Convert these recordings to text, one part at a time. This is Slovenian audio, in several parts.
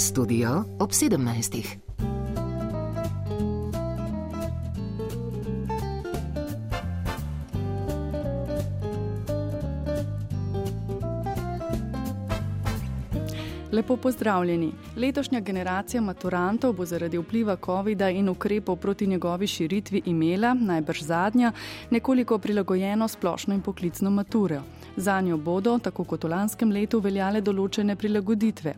Studio ob 17. Lepo pozdravljeni. Letošnja generacija maturantov bo zaradi vpliva COVID-a in ukrepov proti njegovi širitvi imela, najbrž zadnja, nekoliko prilagojeno splošno in poklicno maturo. Za njo bodo, tako kot v lanskem letu, veljale določene prilagoditve.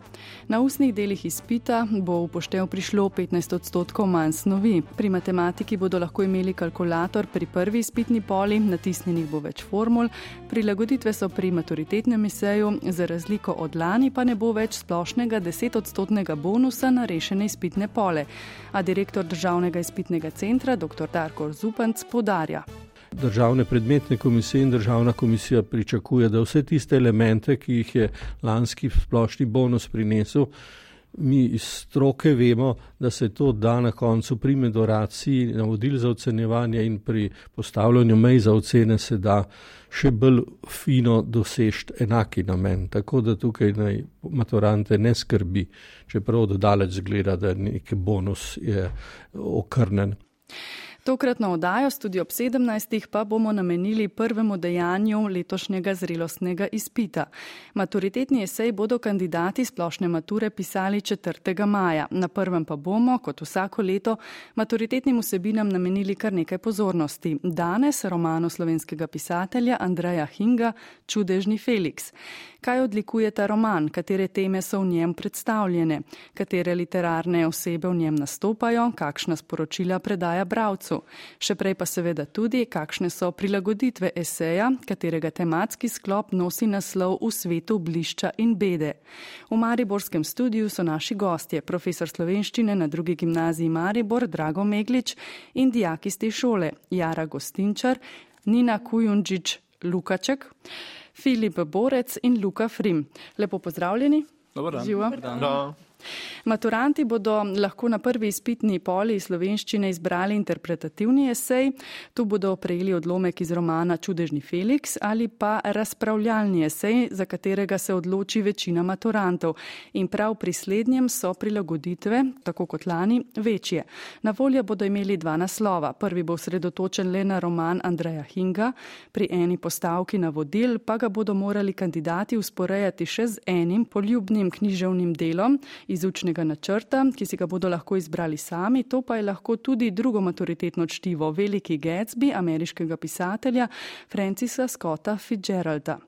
Na ustnih delih izpita bo upoštev prišlo 15 odstotkov manj snovi. Pri matematiki bodo lahko imeli kalkulator pri prvi izpitni poli, natisnjenih bo več formul, prilagoditve so pri maturitetnem eseju, za razliko od lani pa ne bo več splošnega 10-odstotnega bonusa na rešene izpitne pole. A direktor državnega izpitnega centra, dr. Darko Zupanc, podarja. Državne predmetne komisije in državna komisija pričakuje, da vse tiste elemente, ki jih je lanski splošni bonus prinesel, mi iz stroke vemo, da se to da na koncu pri medoraciji, navodil za ocenjevanje in pri postavljanju mej za ocene se da še bolj fino dosež enaki namen. Tako da tukaj naj maturante ne skrbi, čeprav dodaleč zgleda, da neki bonus je okrnen. Tokratno oddajo Studio ob 17. pa bomo namenili prvemu dejanju letošnjega zrelostnega izpita. Maturitetni esej bodo kandidati splošne mature pisali 4. maja. Na prvem pa bomo, kot vsako leto, maturitetnim vsebinam namenili kar nekaj pozornosti. Danes romanu slovenskega pisatelja Andreja Hinga Čudežni Felix. Kaj odlikuje ta roman, katere teme so v njem predstavljene, katere literarne osebe v njem nastopajo, kakšna sporočila predaja bravcu. Še prej pa seveda tudi, kakšne so prilagoditve eseja, katerega tematski sklop nosi naslov v svetu blišča in bede. V Mariborskem studiu so naši gostje, profesor slovenščine na drugi gimnaziji Maribor Drago Meglič in dijaki iz te šole Jara Gostinčar, Nina Kujundžič Lukaček. Filip Borec in Luka Frim. Lepo pozdravljeni. Dobro, dan. Maturanti bodo lahko na prvi izpitni poli slovenščine izbrali interpretativni esej, tu bodo prejeli odlomek iz romana Čudežni Felix ali pa razpravljalni esej, za katerega se odloči večina maturantov. In prav pri slednjem so prilagoditve, tako kot lani, večje. Na voljo bodo imeli dva naslova. Prvi bo sredotočen le na roman Andreja Hinga, pri eni postavki na vodil pa ga bodo morali kandidati usporejati še z enim poljubnim književnim delom, iz učnega načrta, ki si ga bodo lahko izbrali sami, to pa je lahko tudi drugo maturitetno čtivo, Veliki Gatsby ameriškega pisatelja Francisa Scotta Fitzgeralda.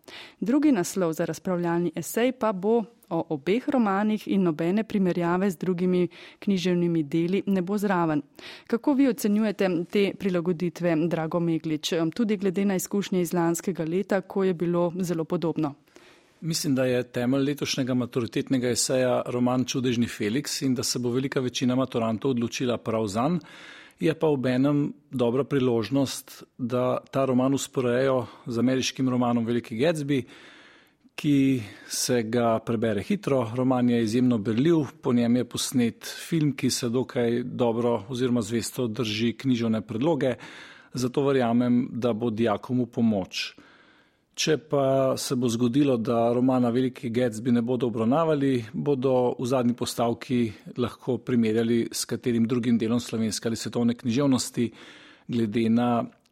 Drugi naslov za razpravljalni esej pa bo o obeh romanih in nobene primerjave z drugimi književnimi deli ne bo zraven. Kako vi ocenjujete te prilagoditve, Drago Meglič, tudi glede na izkušnje iz lanskega leta, ko je bilo zelo podobno? Mislim, da je temelj letošnjega maturitetnega eseja roman Čudežni Felix in da se bo velika večina maturantov odločila prav zanj. Je pa ob enem dobra priložnost, da ta roman usporejo z ameriškim romanom Veliki Gatsby, ki se ga prebere hitro. Roman je izjemno berljiv, po njem je posnet film, ki se dokaj dobro oziroma zvesto drži književne predloge, zato verjamem, da bo dijakom v pomoč. Če pa se bo zgodilo, da romana Veliki Gatsby ne bodo obravnavali, bodo v zadnji postavki lahko primerjali s katerim drugim delom slovenske ali svetovne književnosti. Glede na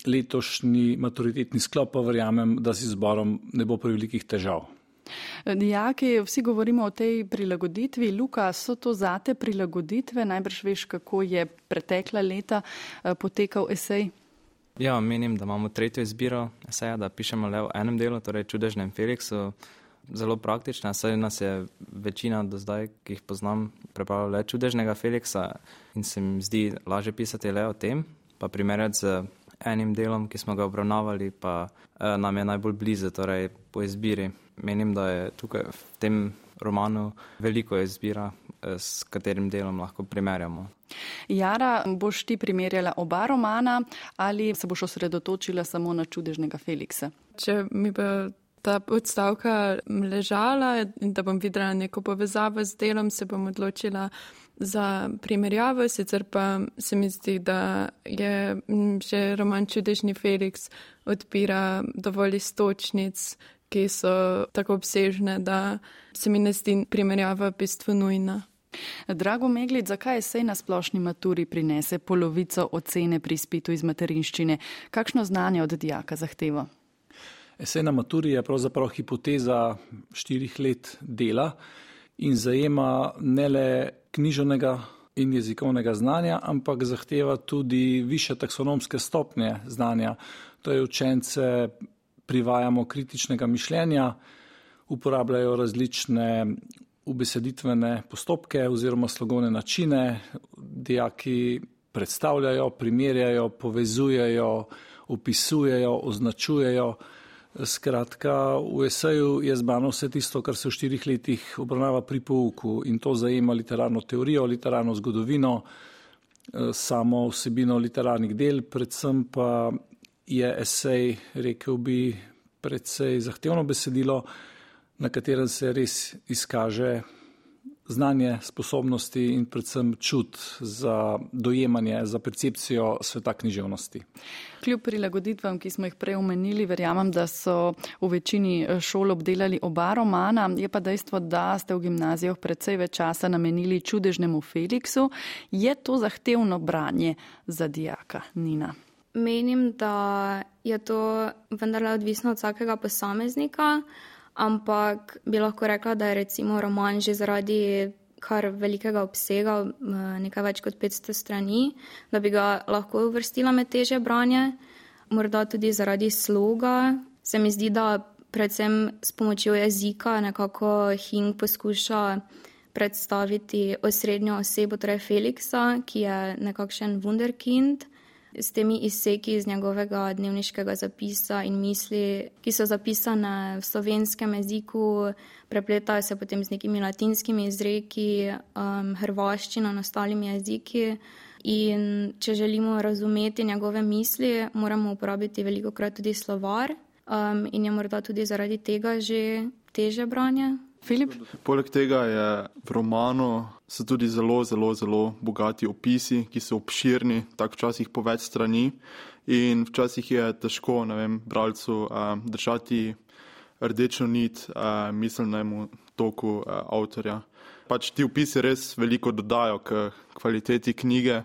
letošnji maturitetni sklop, pa verjamem, da z izborom ne bo prevelikih težav. Dijaki, vsi govorimo o tej prilagoditvi. Luka, so to zate prilagoditve? Najbrž veš, kako je pretekla leta eh, potekal esej. Ja, menim, da imamo tretjo izbiro eseja, da pišemo le v enem delu, torej čudežnem Felixu. Zelo praktična, saj nas je večina do zdaj, ki jih poznam, prepravila le čudežnega Felixa in se mi zdi lažje pisati le o tem, pa primerjati z enim delom, ki smo ga obravnavali, pa eh, nam je najbolj blizu, torej po izbiri. Menim, da je tukaj v tem romanu veliko izbira, s katerim delom lahko primerjamo. Jara, boš ti primerjala oba romana ali se boš osredotočila samo na čudežnega Feliksa? Če mi bo ta odstavka ležala in da bom videla neko povezavo z delom, se bom odločila za primerjavo, sicer pa se mi zdi, da je že roman Čudežni Feliks odpira dovolj istočnic, ki so tako obsežne, da se mi ne zdi primerjava v bistvu nujna. Drago Meglic, zakaj se na splošni maturi prinese polovico ocene pri spitu iz materinščine? Kakšno znanje od dijaka zahteva? Esej na maturi je pravzaprav hipoteza štirih let dela in zajema ne le knjižnega in jezikovnega znanja, ampak zahteva tudi više taksonomske stopnje znanja. To je učence privajamo kritičnega mišljenja, uporabljajo različne ubeseditvene postopke oziroma slogovne načine, dijaki predstavljajo, primerjajo, povezujejo, opisujejo, označujejo. Skratka, v eseju je zbano vse tisto, kar se v štirih letih obravnava pri pouku in to zajema literarno teorijo, literarno zgodovino, samo vsebino literarnih del, predvsem pa je esej, rekel bi, predvsej zahtevno besedilo, na katerem se res izkaže znanje, sposobnosti in predvsem čut za dojemanje, za percepcijo sveta književnosti. Kljub prilagoditvam, ki smo jih prej omenili, verjamem, da so v večini eh, šol obdelali oba romana. Je pa dejstvo, da ste v gimnazijah predvsej več časa namenili čudežnemu Feliksu. Je to zahtevno branje za dijaka, Nina? Menim, da je to vendarle odvisno od vsakega posameznika ampak bi lahko rekla, da je recimo roman že zaradi kar velikega obsega, nekaj več kot 500 strani, da bi ga lahko uvrstila med teže branje, morda tudi zaradi sloga. Se mi zdi, da predvsem s pomočjo jezika nekako Hing poskuša predstaviti osrednjo osebo, torej Feliksa, ki je nekakšen wunderkind s temi izseki iz njegovega dnevniškega zapisa in misli, ki so zapisane v slovenskem jeziku, prepletajo se potem z nekimi latinskimi izreki, um, hrvaščino in ostalimi jeziki. In če želimo razumeti njegove misli, moramo uporabiti veliko krat tudi slovar um, in je morda tudi zaradi tega že teže branje. Filip? Poleg tega je v romanu so tudi zelo, zelo, zelo bogati opisi, ki so obširni, tako včasih po več strani. In včasih je težko, ne vem, bralcu uh, držati rdečo nit uh, miselnemu toku uh, avtorja pač ti opisi res veliko dodajo k kvaliteti knjige.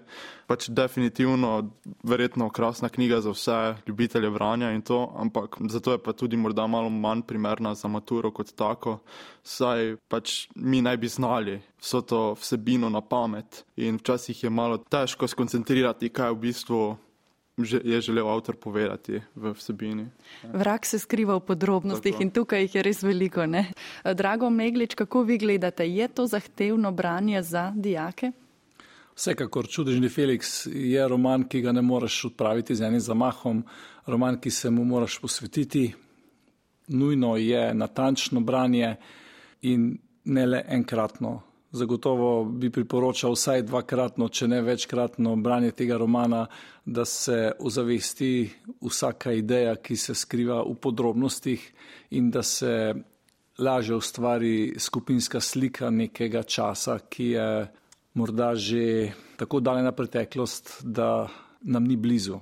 Pač definitivno, verjetno krasna knjiga za vse ljubitelje branja in to, ampak zato je pa tudi morda malo manj primerna za maturo kot tako, saj pač mi naj bi znali vso to vsebino na pamet in včasih je malo težko skoncentrirati, kaj v bistvu je želel avtor povedati v vsebini. Vrak se skriva v podrobnostih Tako. in tukaj jih je res veliko. Ne? Drago Meglič, kako vi gledate, je to zahtevno branje za dijake? Vsekakor čudežni Felix je roman, ki ga ne moreš odpraviti z enim zamahom, roman, ki se mu moraš posvetiti. Nujno je natančno branje in ne le enkratno Zagotovo bi priporočal vsaj dvakratno, če ne večkratno branje tega romana, da se ozavesti vsaka ideja, ki se skriva v podrobnostih in da se laže ustvari skupinska slika nekega časa, ki je morda že tako daljna preteklost, da nam ni blizu.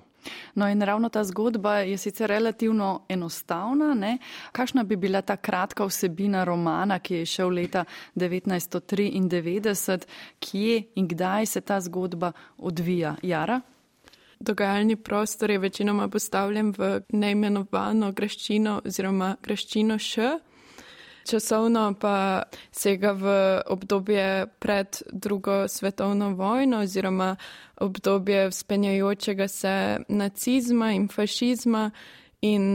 No, in ravno ta zgodba je sicer relativno enostavna. Ne? Kakšna bi bila ta kratka vsebina romana, ki je šel leta 1993, kje in kdaj se ta zgodba odvija? Jara? Dogajalni prostor je večinoma postavljen v neimenovano graščino oziroma graščino še časovno pa sega v obdobje pred drugo svetovno vojno oziroma obdobje spenjajočega se nacizma in fašizma in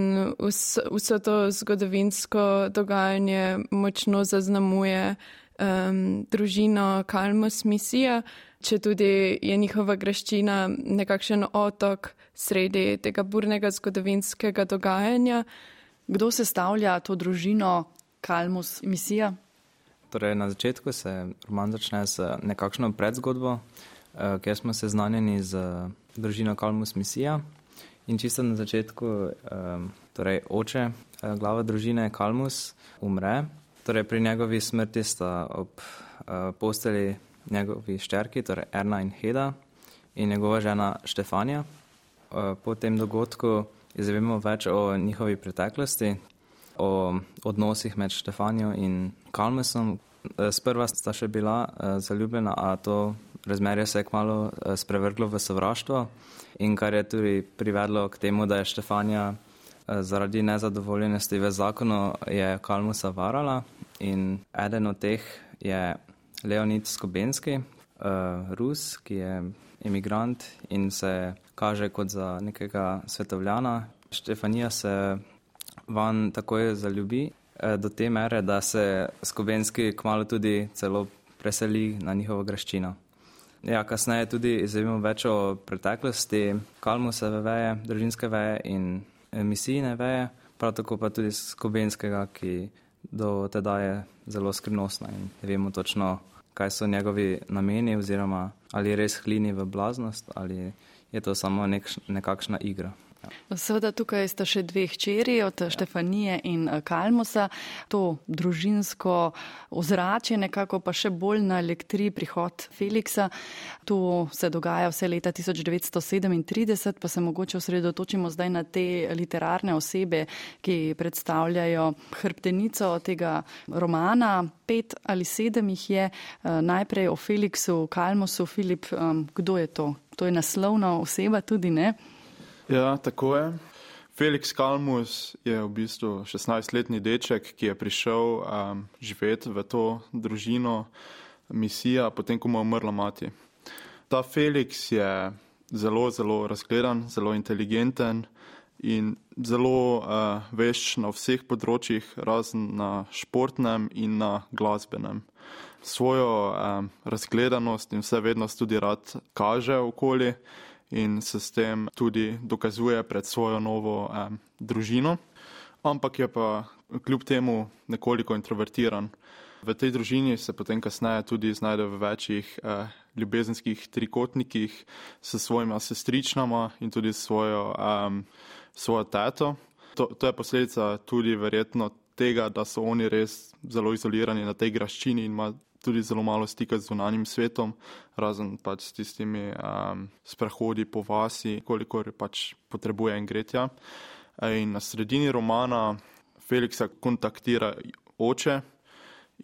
vso to zgodovinsko dogajanje močno zaznamuje um, družino Kalmus misija, če tudi je njihova graščina nekakšen otok sredi tega burnega zgodovinskega dogajanja. Kdo sestavlja to družino Kalmus misija? Torej, na začetku se roman začne z nekakšno predzgodbo, eh, kjer smo seznanjeni z družino Kalmus misija. In čisto na začetku, eh, torej oče, eh, glava družine Kalmus, umre. Torej, pri njegovi smrti sta ob posteli njegovi ščerki, torej Erna in Heda, in njegova žena Štefanja. Po tem dogodku izvemo več o njihovi preteklosti, o odnosih med Štefanijo in Kalmesom, Sprva sta še bila zaljubljena, a to razmerje se je kmalo sprevrglo v sovraštvo. In kar je tudi privedlo k temu, da je Štefanija zaradi nezadovoljenosti v zakonu je Kalmusa varala. In eden od teh je Leonid Skobenski, Rus, ki je imigrant in se kaže kot za nekega svetovljana. Štefanija se van takoj zaljubi eh, do te mere, da se Skobenski kmalo tudi celo preseli na njihovo graščino. Ja, kasneje tudi izvemo več o preteklosti Kalmuseve veje, družinske veje in emisijne veje, prav tako pa tudi Skobenskega, ki do teda je zelo skrivnostna in ne vemo točno, kaj so njegovi nameni oziroma ali res hlini v blaznost ali je to samo nek, nekakšna igra. Seveda tukaj sta še dve hčeri od Štefanije in eh, Kalmusa. To družinsko ozračje nekako pa še bolj na elektri prihod Feliksa. To se dogaja vse leta 1937, pa se mogoče osredotočimo zdaj na te literarne osebe, ki predstavljajo hrbtenico tega romana. Pet ali sedem jih je. Eh, najprej o Feliksu, Kalmusu. Filip, kdo je to? To je naslovna oseba tudi, ne? Ja, tako je. Felix Kalmus je v bistvu 16-letni deček, ki je prišel um, živeti v to družino misija, potem ko mu je umrla mati. Ta Felix je zelo, zelo razgledan, zelo inteligenten in zelo uh, vešč na vseh področjih, razen na športnem in na glasbenem. Svojo um, razgledanost in vse vednost tudi rad kaže okoli in se s tem tudi dokazuje pred svojo novo eh, družino, ampak je pa kljub temu nekoliko introvertiran. V tej družini se potem kasneje tudi znajde v večjih eh, ljubezenskih trikotnikih s svojima sestričnama in tudi svojo, eh, svojo teto. To, to je posledica tudi verjetno tega, da so oni res zelo izolirani na tej graščini in ima tudi zelo malo stika z zunanjim svetom, razen pač s tistimi um, sprehodi po vasi, kolikor pač potrebuje in gretja. In na sredini romana Feliksa kontaktira oče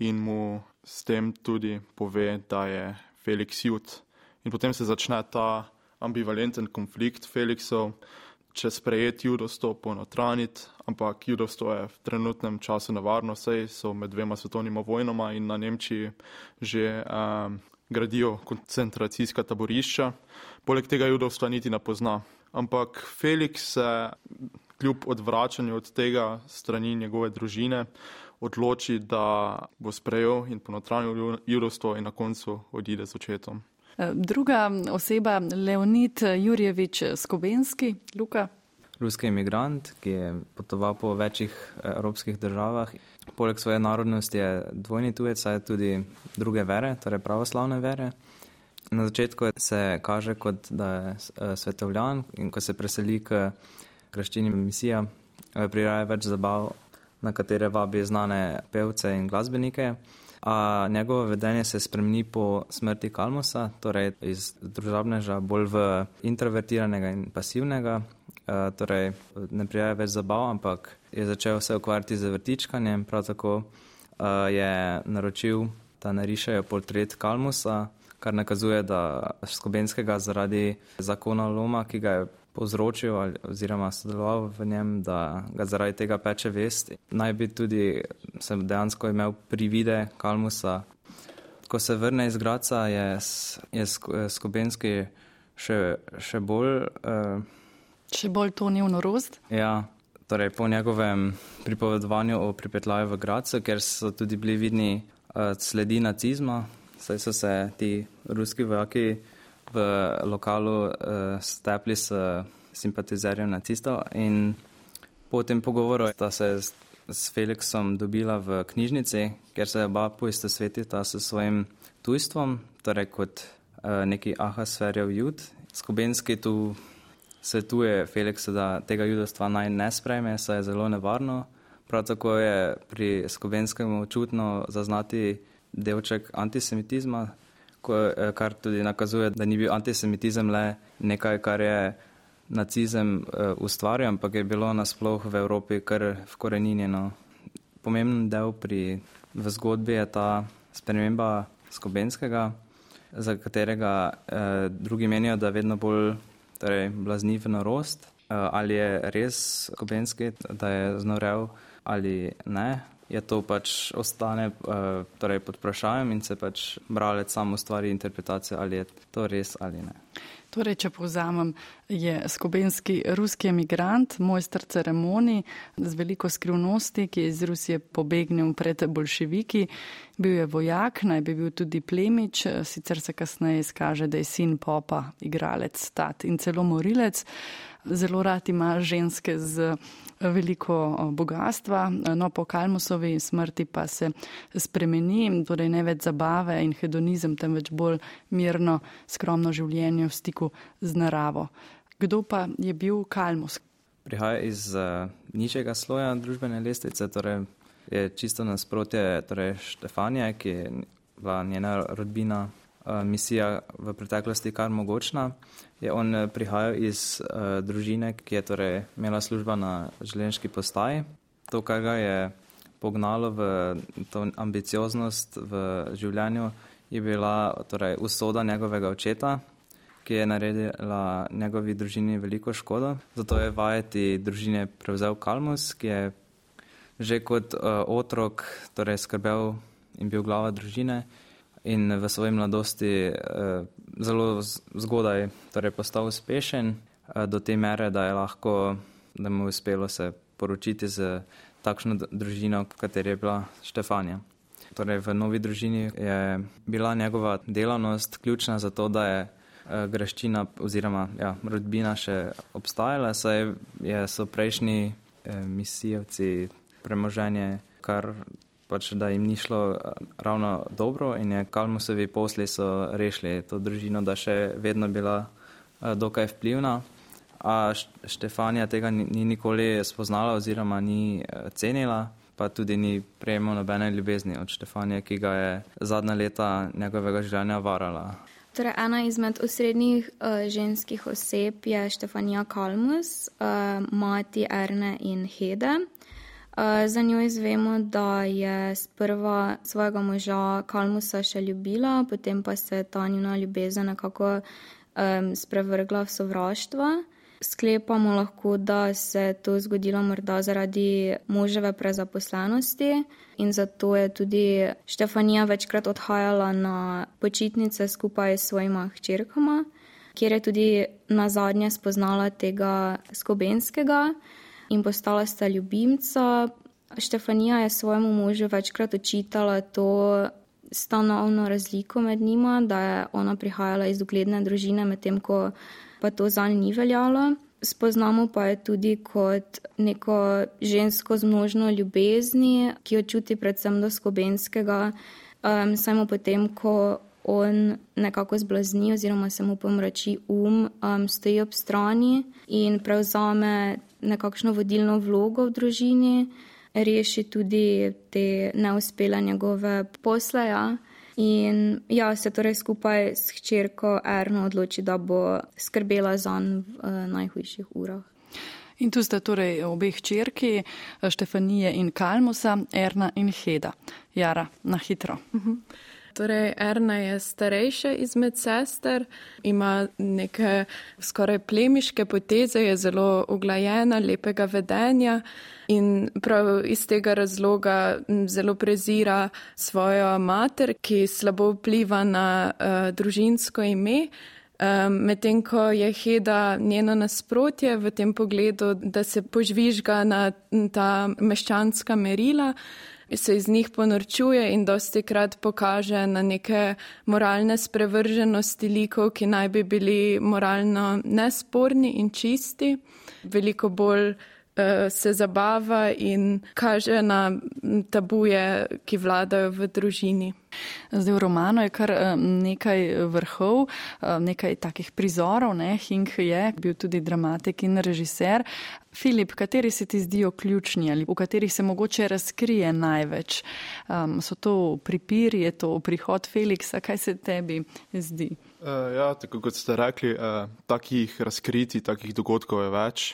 in mu s tem tudi pove, da je Felix jut. In potem se začne ta ambivalenten konflikt Feliksov če sprejeti judovstvo, ponotraniti, ampak judovstvo je v trenutnem času nevarno, saj so med dvema svetovnima vojnama in na Nemčiji že um, gradijo koncentracijska taborišča. Poleg tega judovstva niti ne pozna. Ampak Felix se kljub odvračanju od tega strani njegove družine odloči, da bo sprejel in ponotranil judovstvo in na koncu odide z očetom. Druga oseba, Leonid Jurjevič Skobenski, Luka. Ruski imigrant, ki je potoval po večjih eh, evropskih državah. Poleg svoje narodnosti je dvojni tujec, saj tudi druge vere, torej pravoslavne vere. Na začetku se kaže kot da je eh, svetovljan in ko se preseli k kraščini misija, eh, priraja več zabav, na katere vabi znane pevce in glasbenike. A njegovo vedenje se spremeni po smrti Kalmusa, torej iz družabneža bolj v introvertiranega in pasivnega. Uh, torej, ne prijavi več zabav, ampak je začel se ukvarjati z vrtičkanjem. Prav tako uh, je naročil, da narišajo portret Kalmusa, kar nakazuje, da Skobenskega zaradi zakona Loma, ki ga je povzročil oziroma sodeloval v njem, da ga zaradi tega peče vest. Naj bi tudi se dejansko imel privide Kalmusa. Ko se vrne iz Graca, je, je Skobenski še, še bolj. Uh, še bolj tonil norost? Ja. Torej, po njegovem pripovedovanju o pripetljaju v Gracu, ker so tudi bili vidni uh, sledi nacizma, saj so se ti ruski vojaki v lokalu uh, stepli s simpatizerjem nacistov in po tem pogovoru sta se s, Felixom dobila v knjižnici, ker se oba poiste svetita s svojim tujstvom, torej kot uh, neki ahasferjev jud. Skubenski tu svetuje Felixu, da tega judostva naj ne sprejme, saj je zelo nevarno. Prav tako je pri Skubenskem čutno zaznati delček antisemitizma, kar tudi nakazuje, da ni bil antisemitizem le nekaj, kar je nacizem eh, ustvarjal, ampak je bilo nasploh v Evropi kar vkoreninjeno. Pomemben del pri, v zgodbi je ta sprememba skobenskega, za katerega eh, drugi menijo, da je vedno bolj torej, blazniv norost. Eh, ali je res skobenski, da je znorel ali ne, je to pač ostane uh, torej pod vprašanjem in se pač bralec samo ustvari interpretacijo, ali je to res ali ne. Torej, če povzamem, je skobenski ruski emigrant, mojster ceremonij z veliko skrivnosti, ki je iz Rusije pobegnil pred bolševiki. Bil je vojak, naj bi bil tudi plemič, sicer se kasneje izkaže, da je sin popa, igralec, stat in celo morilec. Zelo rad ima ženske z veliko bogatstva, no po Kalmusovi smrti pa se spremeni, torej ne več zabave in hedonizem, temveč bolj mirno, skromno življenje v stiku z naravo. Kdo pa je bil Kalmus? Prihaja iz uh, nižjega sloja družbene lestvice, torej je čisto nasprotje torej Štefanije, ki je bila njena rodbina Eh, misija v preteklosti kar mogočna. Je on eh, prihajal iz uh, družine, ki je torej imela služba na železniški postaji. To, kar ga je pognalo v to ambicioznost v življenju, je bila torej, usoda njegovega očeta, ki je naredila njegovi družini veliko škodo. Zato je vajeti družine prevzel Kalmus, ki je že kot uh, otrok torej, skrbel in bil glava družine in v svoji mladosti eh, zelo zgodaj torej postal uspešen eh, do te mere, da je lahko, da mu je uspelo se poročiti z takšno družino, kateri je bila Štefanja. Torej, v novi družini je bila njegova delavnost ključna za to, da je eh, graščina oziroma ja, rodbina še obstajala, saj je, so prejšnji misijevci premoženje kar pač, da jim ni šlo eh, ravno dobro in je Kalmusovi posli so rešili to družino, da še vedno bila eh, dokaj vplivna. A Štefanija tega ni nikoli spoznala oziroma ni eh, cenila, pa tudi ni prejemala nobene ljubezni od Štefanije, ki ga je zadnja leta njegovega življenja varala. Torej, ena izmed osrednjih uh, ženskih oseb je Štefanija Kalmus, uh, mati Erne in Hede. Za njo izvemo, da je sprva svojega moža Kalmusa še ljubila, potem pa se je ta njuna ljubezen nekako um, sprevrgla v sovraštvo. Sklepamo lahko, da se je to zgodilo morda zaradi moževe prezaposlenosti in zato je tudi Štefanija večkrat odhajala na počitnice skupaj s svojima hčerkama, kjer je tudi na zadnje spoznala tega skobenskega in postala sta ljubimca. Štefanija je svojemu možu večkrat očitala to stanovno razliko med njima, da je ona prihajala iz ugledne družine, medtem ko pa to za njih ni veljalo. Spoznamo pa je tudi kot neko žensko z množno ljubezni, ki jo čuti predvsem do skobenskega, um, samo potem, ko on nekako zblazni oziroma se mu pomrači um, um, stoji ob strani in prevzame nekakšno vodilno vlogo v družini, reši tudi te neuspele njegove posle. Ja. In ja, se torej skupaj s hčerko Erno odloči, da bo skrbela za njega v uh, najhujših urah. In tu sta torej obe hčerki, Štefanije in Kalmusa, Erna in Heda. Jara, na hitro. Uh mhm. -huh. Torej, Erna je starejša izmed sester, ima neke skoraj plemiške poteze, je zelo uglajena, lepega vedenja in prav iz tega razloga zelo prezira svojo mater, ki slabo vpliva na uh, družinsko ime. Um, Medtem ko je Heda njeno nasprotje v tem pogledu, da se požvižga na ta meščanska merila, se iz njih ponorčuje in dosti krat pokaže na neke moralne sprevrženosti likov, ki naj bi bili moralno nesporni in čisti, veliko bolj se zabava in kaže na tabuje, ki vladajo v družini. Zdaj v romanu je kar nekaj vrhov, nekaj takih prizorov. Ne? Hink je bil tudi dramatik in režiser. Filip, kateri se ti zdijo ključni ali v katerih se mogoče razkrije največ? Um, so to pripiri, je to prihod Feliksa, kaj se tebi zdi? Uh, ja, tako kot ste rekli, uh, takih razkritij, takih dogodkov je več.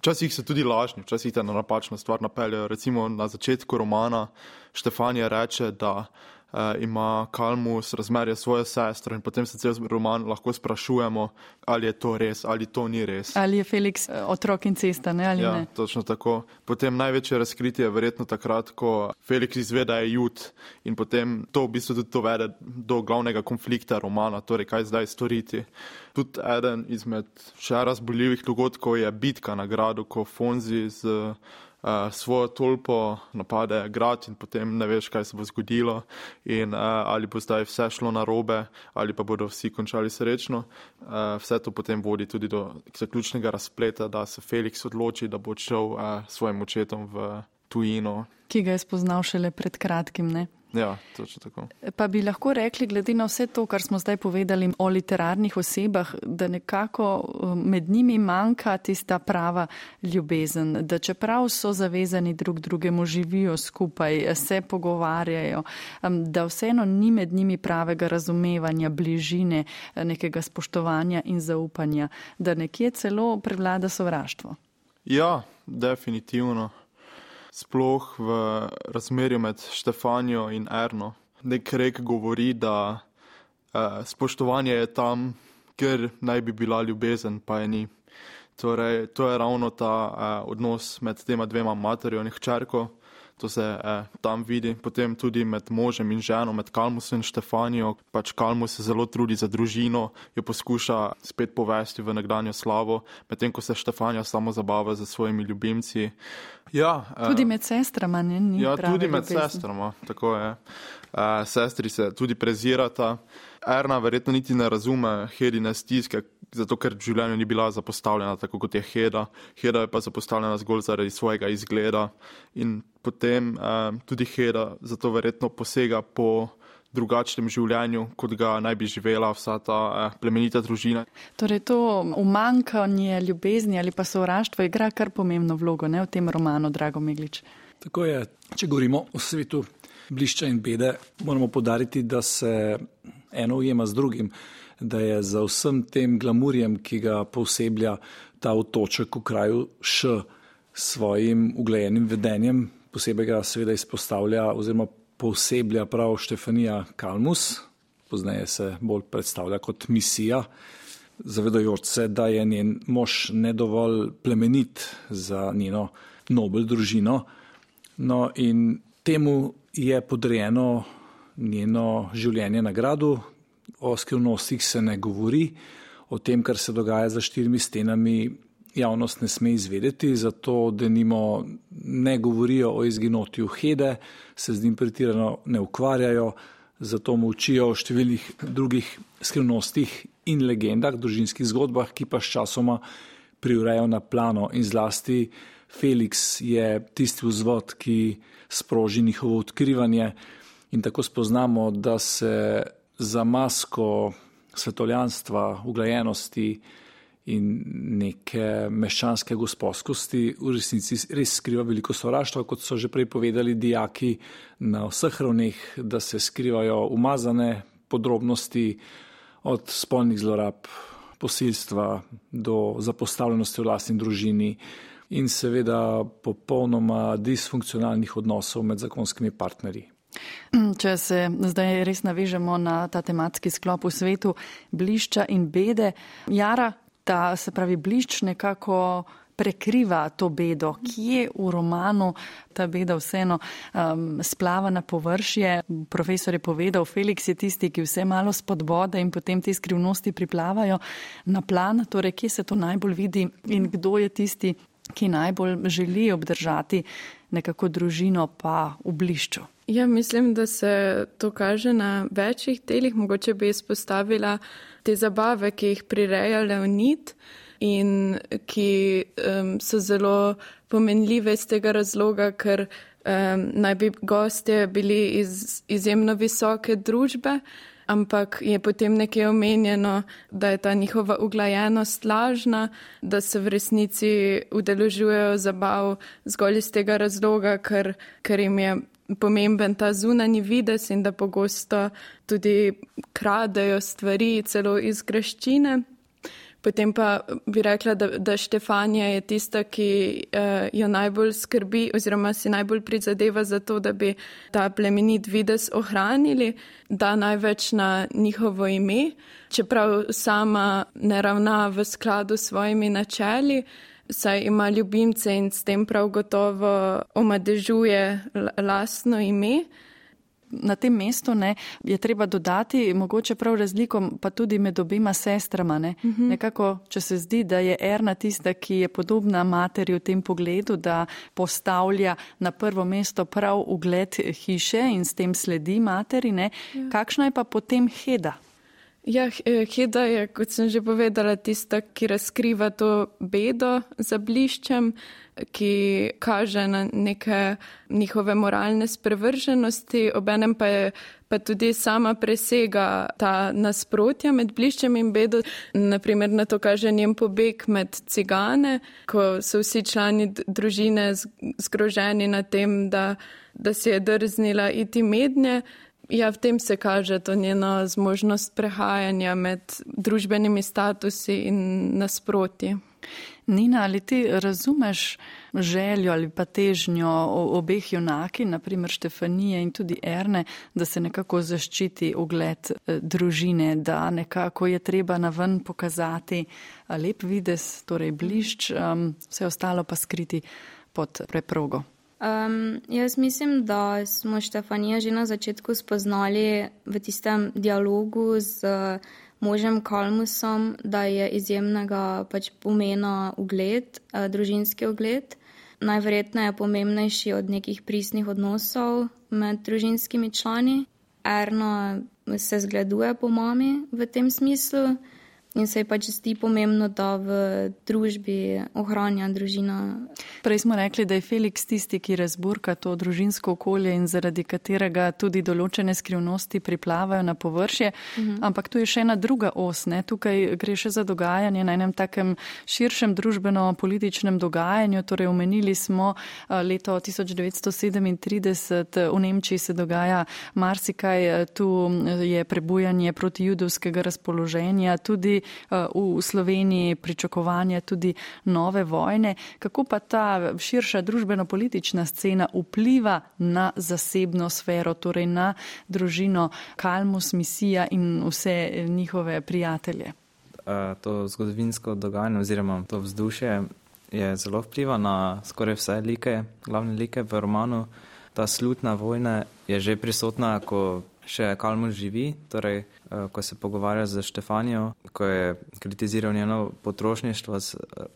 Včasih so tudi lažni, včasih te na napačno stvar napeljejo. Recimo na začetku romana Štefanija reče, da uh, ima Kalmus razmerje svoje sestre in potem se cel roman lahko sprašujemo, ali je to res, ali to ni res. Ali je Felix uh, otrok in cesta, ne ali ja, ne? Točno tako. Potem največje razkritje je verjetno takrat, ko Felix izve, da je jud in potem to v bistvu tudi dovede do glavnega konflikta romana, torej kaj zdaj storiti. Tudi eden izmed še razboljivih dogodkov je bitka na gradu, ko Fonzi z uh, svojo tolpo napade grad in potem ne veš, kaj se bo zgodilo in uh, ali bo zdaj vse šlo na robe ali pa bodo vsi končali srečno. Uh, vse to potem vodi tudi do zaključnega razpleta, da se Felix odloči, da bo šel uh, svojim očetom v tujino. Ki ga je spoznal šele pred kratkim, ne? Ja, točno tako. Pa bi lahko rekli, glede na vse to, kar smo zdaj povedali o literarnih osebah, da nekako um, med njimi manjka tista prava ljubezen, da čeprav so zavezani drug drugemu, živijo skupaj, se pogovarjajo, um, da vseeno ni med njimi pravega razumevanja, bližine, nekega spoštovanja in zaupanja, da nekje celo prevlada sovraštvo. Ja, definitivno sploh v razmerju med Štefanijo in Erno. Nek rek govori, da uh, spoštovanje je tam, ker naj bi bila ljubezen, pa je ni. Torej, to je ravno ta uh, odnos med tema dvema materjo in hčerko, to se eh, tam vidi, potem tudi med možem in ženo, med Kalmusom in Štefanijo. Pač Kalmus se zelo trudi za družino, jo poskuša spet povesti v nekdanjo slavo, medtem ko se Štefanija samo zabava z svojimi ljubimci. Ja, tudi med sestrama, ne? Ja, tudi med ljubezni. sestrama, tako je. Eh, sestri se tudi prezirata. Erna verjetno niti ne razume Hedine stiske, zato ker v življenju ni bila zapostavljena tako kot je Heda. Heda je pa zapostavljena zgolj zaradi svojega izgleda in potem eh, tudi Heda zato verjetno posega po drugačnem življenju, kot ga naj bi živela vsa ta eh, plemenita družina. Torej to umankanje ljubezni ali pa sovraštvo igra kar pomembno vlogo ne, v tem romanu, Drago Meglič. Tako je, če govorimo o svetu blišča in bede, moramo podariti, da se eno ujema z drugim da je za vsem tem glamurjem, ki ga poseblja ta otoček v kraju Š svojim uglejenim vedenjem, posebej ga seveda izpostavlja oziroma poseblja prav Štefanija Kalmus, pozneje se bolj predstavlja kot misija, zavedajoč se, da je njen mož nedovolj plemenit za njeno nobel družino. No in temu je podrejeno njeno življenje na gradu, o skrivnostih se ne govori, o tem, kar se dogaja za štirimi stenami, javnost ne sme izvedeti, zato da nimo ne govorijo o izginotju Hede, se z njim pretirano ne ukvarjajo, zato molčijo o številnih drugih skrivnostih in legendah, družinskih zgodbah, ki pa s časoma priurejo na plano. In zlasti Felix je tisti vzvod, ki sproži njihovo odkrivanje in tako spoznamo, da se za masko svetovljanstva, uglajenosti in neke meščanske gospodskosti v resnici res skriva veliko sovraštva, kot so že prej povedali dijaki na vseh ravneh, da se skrivajo umazane podrobnosti od spolnih zlorab, posilstva do zapostavljenosti v lastni družini in seveda popolnoma disfunkcionalnih odnosov med zakonskimi partnerji. Če se zdaj res navežemo na ta tematski sklop v svetu blišča in bede, Jara, ta se pravi blišč nekako prekriva to bedo, kje v romanu ta beda vseeno um, splava na površje. Profesor je povedal, Felix je tisti, ki vse malo spodbode in potem te skrivnosti priplavajo na plan, torej kje se to najbolj vidi in kdo je tisti, ki najbolj želi obdržati nekako družino pa v blišču. Ja, mislim, da se to kaže na večjih delih. Mogoče bi izpostavila te zabave, ki jih prireja Leonid in ki um, so zelo pomenljive iz tega razloga, ker um, naj bi gostje bili iz izjemno visoke družbe, ampak je potem nekaj omenjeno, da je ta njihova uglajenost lažna, da se v resnici udeležujejo zabav zgolj iz tega razloga, ker, ker jim je pomemben ta zunanji vides in da pogosto tudi kradejo stvari celo iz graščine. Potem pa bi rekla, da, da Štefanja je tista, ki uh, jo najbolj skrbi oziroma si najbolj prizadeva za to, da bi ta plemenit vides ohranili, da največ na njihovo ime, čeprav sama ne ravna v skladu s svojimi načeli, saj ima ljubimce in s tem prav gotovo omadežuje lastno ime na tem mestu ne, je treba dodati mogoče prav razliko pa tudi med obima sestrama. Ne. Uh mhm. -huh. Nekako, če se zdi, da je Erna tista, ki je podobna materi v tem pogledu, da postavlja na prvo mesto prav ugled hiše in s tem sledi materi, ne. Ja. kakšna je pa potem Heda? Ja, eh, Heda je, kot sem že povedala, tista, ki razkriva to bedo za bliščem ki kaže na neke njihove moralne sprevrženosti, obenem pa je pa tudi sama presega ta nasprotja med bliščem in bedo. Naprimer, na to kaže njen pobeg med cigane, ko so vsi člani družine zgroženi na tem, da, da si je drznila iti mednje. Ja, v tem se kaže to njeno zmožnost prehajanja med družbenimi statusi in nasprotji. Nina, ali ti razumeš željo ali pa težnjo obeh junaki, naprimer Štefanije in tudi Erne, da se nekako zaščiti ugled eh, družine, da nekako je treba na ven pokazati lep vides, torej blišč, um, vse ostalo pa skriti pod preprogo? Um, jaz mislim, da smo Štefanijo že na začetku spoznali v tistem dialogu z možem Kalmusom, da je izjemnega pač pomena ugled, eh, družinski ugled. Najverjetneje je pomembnejši od nekih pristnih odnosov med družinskimi člani. Erno se zgleduje po mami v tem smislu. In se je pač zdi pomembno, da v družbi ohranja družina. Prej smo rekli, da je Felix tisti, ki razburka to družinsko okolje in zaradi katerega tudi določene skrivnosti priplavajo na površje. Uh mhm. -huh. Ampak tu je še ena druga os. Ne? Tukaj gre še za dogajanje na enem takem širšem družbeno-političnem dogajanju. Torej, omenili smo leto 1937 v Nemčiji se dogaja marsikaj. Tu je prebujanje proti judovskega razpoloženja. Tudi Eh, v Sloveniji pričakovanje tudi nove vojne. Kako pa ta širša družbeno-politična scena vpliva na zasebno sfero, torej na družino Kalmus, misija in vse njihove prijatelje? Eh, to zgodovinsko dogajanje oziroma to vzdušje je zelo vpliva na skoraj vse like, glavne like v romanu. Ta slutna vojna je že prisotna, ko še Kalmus živi, torej eh, ko se pogovarja z Štefanijo, ko je kritiziral njeno potrošništvo,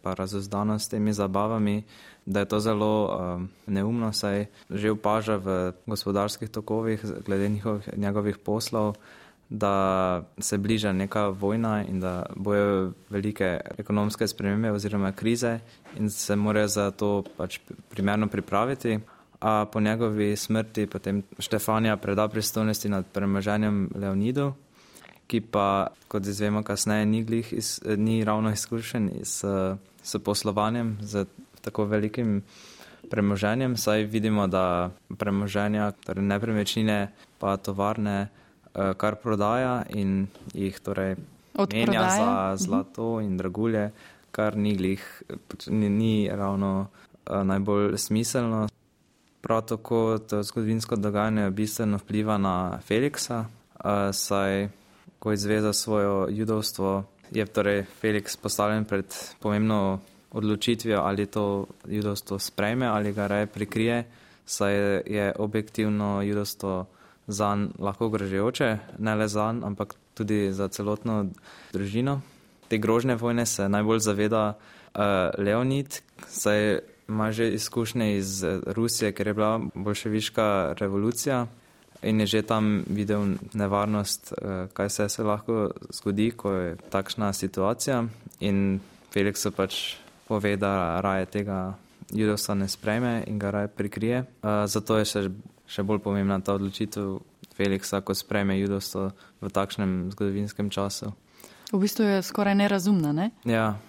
pa razozdano s temi zabavami, da je to zelo uh, neumno, saj že opaža v gospodarskih tokovih, glede njihovih, njegovih poslov, da se bliža neka vojna in da bojo velike ekonomske spremembe oziroma krize in se morajo za to pač primerno pripraviti a po njegovi smrti potem Štefanija preda pristojnosti nad premoženjem Leonidu, ki pa, kot izvemo kasneje, ni, iz, ni ravno izkušen s, s poslovanjem z tako velikim premoženjem, saj vidimo, da premoženja, torej nepremičnine pa tovarne, eh, kar prodaja in jih torej menja za zlato in dragulje, kar ni, glih, ni, ni ravno eh, najbolj smiselno. Prav tako to zgodovinsko dogajanje bistveno vpliva na Feliksa, saj ko izveza svojo judovstvo, je torej Feliks postavljen pred pomembno odločitvijo, ali to judovstvo sprejme ali ga raje prikrije, saj je objektivno judovstvo zanj lahko grožejoče, ne le zanj, ampak tudi za celotno družino. Te grožne vojne se najbolj zaveda uh, Leonid, saj ima že izkušnje iz eh, Rusije, ker je bila bolševiška revolucija in je že tam videl nevarnost, eh, kaj se, se lahko zgodi, ko je takšna situacija. In Felix so pač pove, da raje tega judovstva ne sprejme in ga raje prikrije. Eh, zato je še, še bolj pomembna ta odločitev Felixa, ko sprejme judovstvo v takšnem zgodovinskem času. V bistvu je skoraj nerazumna, ne? Ja.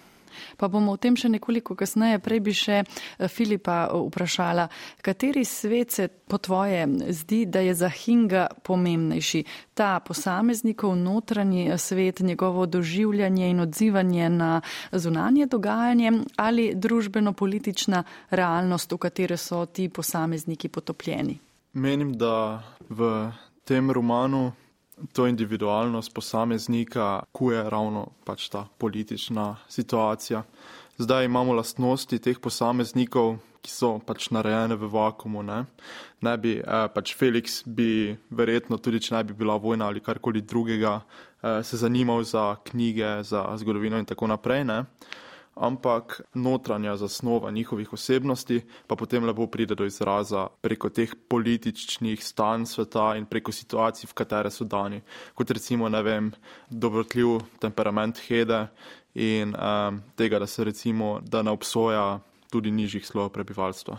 Pa bomo o tem še nekoliko kasneje. Prej bi še eh, Filipa eh, vprašala, kateri svet se po tvoje zdi, da je za Hinga pomembnejši? Ta posameznikov notranji eh, svet, njegovo doživljanje in odzivanje na zunanje dogajanje ali družbeno-politična realnost, v katero so ti posamezniki potopljeni? Menim, da v tem romanu to individualnost posameznika kuje ravno pač ta politična situacija. Zdaj imamo lastnosti teh posameznikov, ki so pač narejene v vakumu. Ne, ne bi, eh, pač Felix bi verjetno tudi, če ne bi bila vojna ali karkoli drugega, eh, se zanimal za knjige, za zgodovino in tako naprej. Ne ampak notranja zasnova njihovih osebnosti pa potem lepo pride do izraza preko teh političnih stanj sveta in preko situacij, v katere so dani. Kot recimo, ne vem, dobrotljiv temperament Hede in um, tega, da se recimo, da ne obsoja tudi nižjih slov prebivalstva.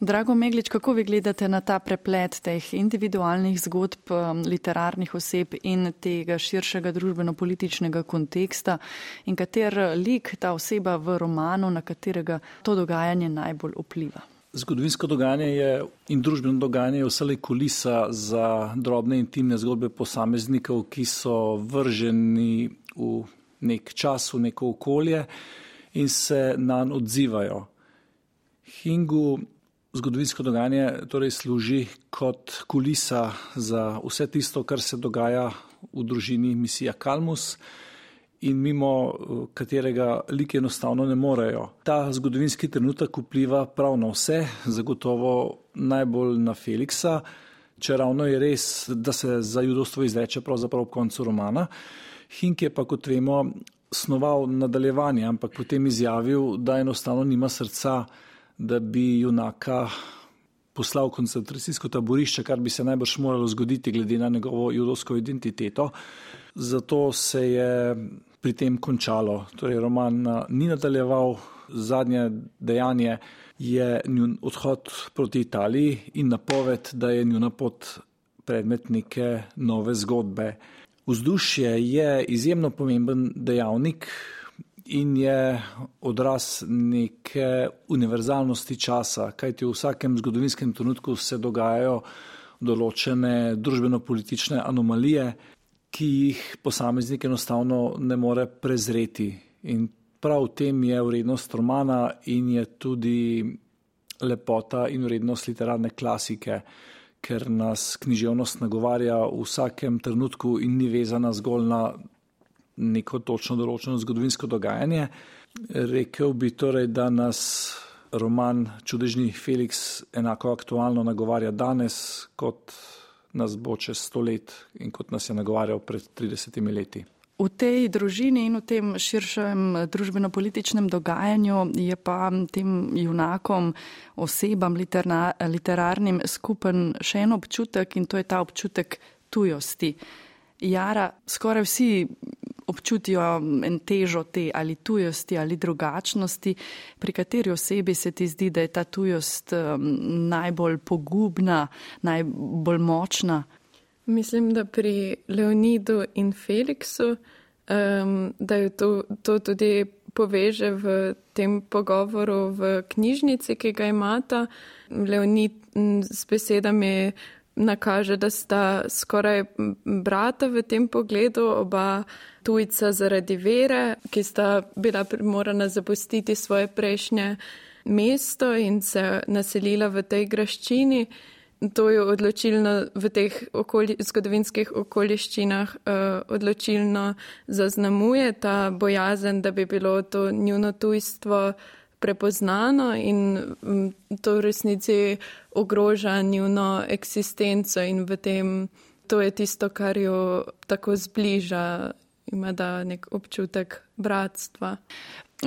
Drago Meglič, kako vi gledate na ta preplet teh individualnih zgodb um, literarnih oseb in tega širšega družbeno-političnega konteksta in kater lik ta oseba v romanu, na katerega to dogajanje najbolj vpliva? Zgodovinsko dogajanje je in družbeno dogajanje je vse kulisa za drobne intimne zgodbe posameznikov, ki so vrženi v nek čas, v neko okolje in se na njo odzivajo. Hingu zgodovinsko dogajanje torej služi kot kulisa za vse tisto, kar se dogaja v družini misija Kalmus in mimo katerega like enostavno ne morejo. Ta zgodovinski trenutek vpliva prav na vse, zagotovo najbolj na Feliksa, če ravno je res, da se za judovstvo izreče pravzaprav ob koncu romana. Hink je pa, kot vemo, snoval nadaljevanje, ampak potem izjavil, da enostavno nima srca da bi junaka poslal v koncentracijsko taborišče, kar bi se najbrž moralo zgoditi glede na njegovo judovsko identiteto. Zato se je pri tem končalo. Torej, roman ni nadaljeval, zadnje dejanje je njun odhod proti Italiji in napoved, da je njuna pot predmet neke nove zgodbe. Vzdušje je izjemno pomemben dejavnik, in je odraz neke univerzalnosti časa, kajti v vsakem zgodovinskem trenutku se dogajajo določene družbeno-politične anomalije, ki jih posameznik enostavno ne more prezreti. In prav v tem je vrednost romana in je tudi lepota in vrednost literarne klasike, ker nas književnost nagovarja v vsakem trenutku in ni vezana zgolj na neko točno določeno zgodovinsko dogajanje. Rekel bi torej, da nas roman Čudežni Felix enako aktualno nagovarja danes, kot nas bo čez sto let in kot nas je nagovarjal pred 30 leti. V tej družini in v tem širšem družbeno-političnem dogajanju je pa tem junakom, osebam literarnim skupen še en občutek in to je ta občutek tujosti. Jara, skoraj vsi občutijo en težo te ali tujosti ali drugačnosti, pri kateri osebi se ti zdi, da je ta tujost najbolj pogubna, najbolj močna? Mislim, da pri Leonidu in Feliksu, um, da je to, to tudi poveže v tem pogovoru v knjižnici, ki ga imata. Leonid s besedami nakaže, da sta skoraj brata v tem pogledu, oba tujca zaradi vere, ki sta bila primorana zapustiti svoje prejšnje mesto in se naselila v tej graščini. To je odločilno v teh okoli, zgodovinskih okoliščinah, uh, odločilno zaznamuje ta bojazen, da bi bilo to njuno tujstvo prepoznano in mm, to v resnici ogroža njuno eksistenco in v tem to je tisto, kar jo tako zbliža, ima da nek občutek bratstva.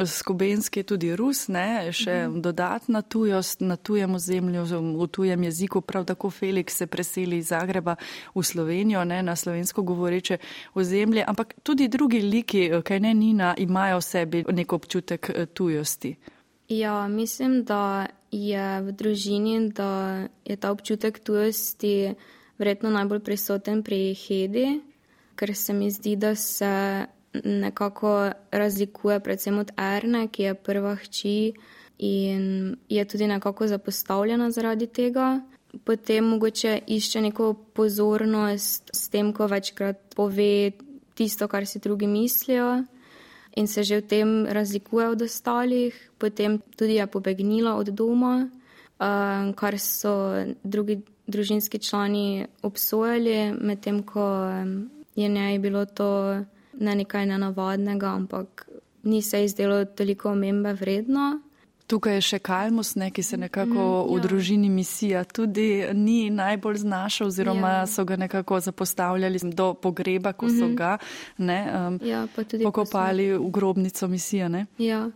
Skobenski je tudi Rus, ne? še mhm. dodatna tujost na tujem ozemlju, v tujem jeziku. Prav tako Felix se preseli iz Zagreba v Slovenijo, ne? na slovensko govoreče ozemlje, ampak tudi drugi liki, kaj ne Nina, imajo v sebi nek občutek eh, tujosti. Ja, mislim, da je v družini, da je ta občutek tujosti verjetno najbolj prisoten pri Hedi, ker se mi zdi, da se nekako razlikuje predvsem od Erne, ki je prva hči in je tudi nekako zapostavljena zaradi tega. Potem mogoče išče neko pozornost s tem, ko večkrat pove tisto, kar si drugi mislijo in se že v tem razlikuje od ostalih. Potem tudi je pobegnila od doma, eh, kar so drugi družinski člani obsojali, medtem ko je njej bilo to ne nekaj nenavadnega, ampak ni se izdelo toliko omembe vredno. Tukaj je še Kalmus, ne, ki se nekako mm, ja. v družini misija tudi ni najbolj znašel, oziroma ja. so ga nekako zapostavljali do pogreba, ko mm -hmm. so mhm. ga ne, um, ja, pokopali v grobnico misije. Ja.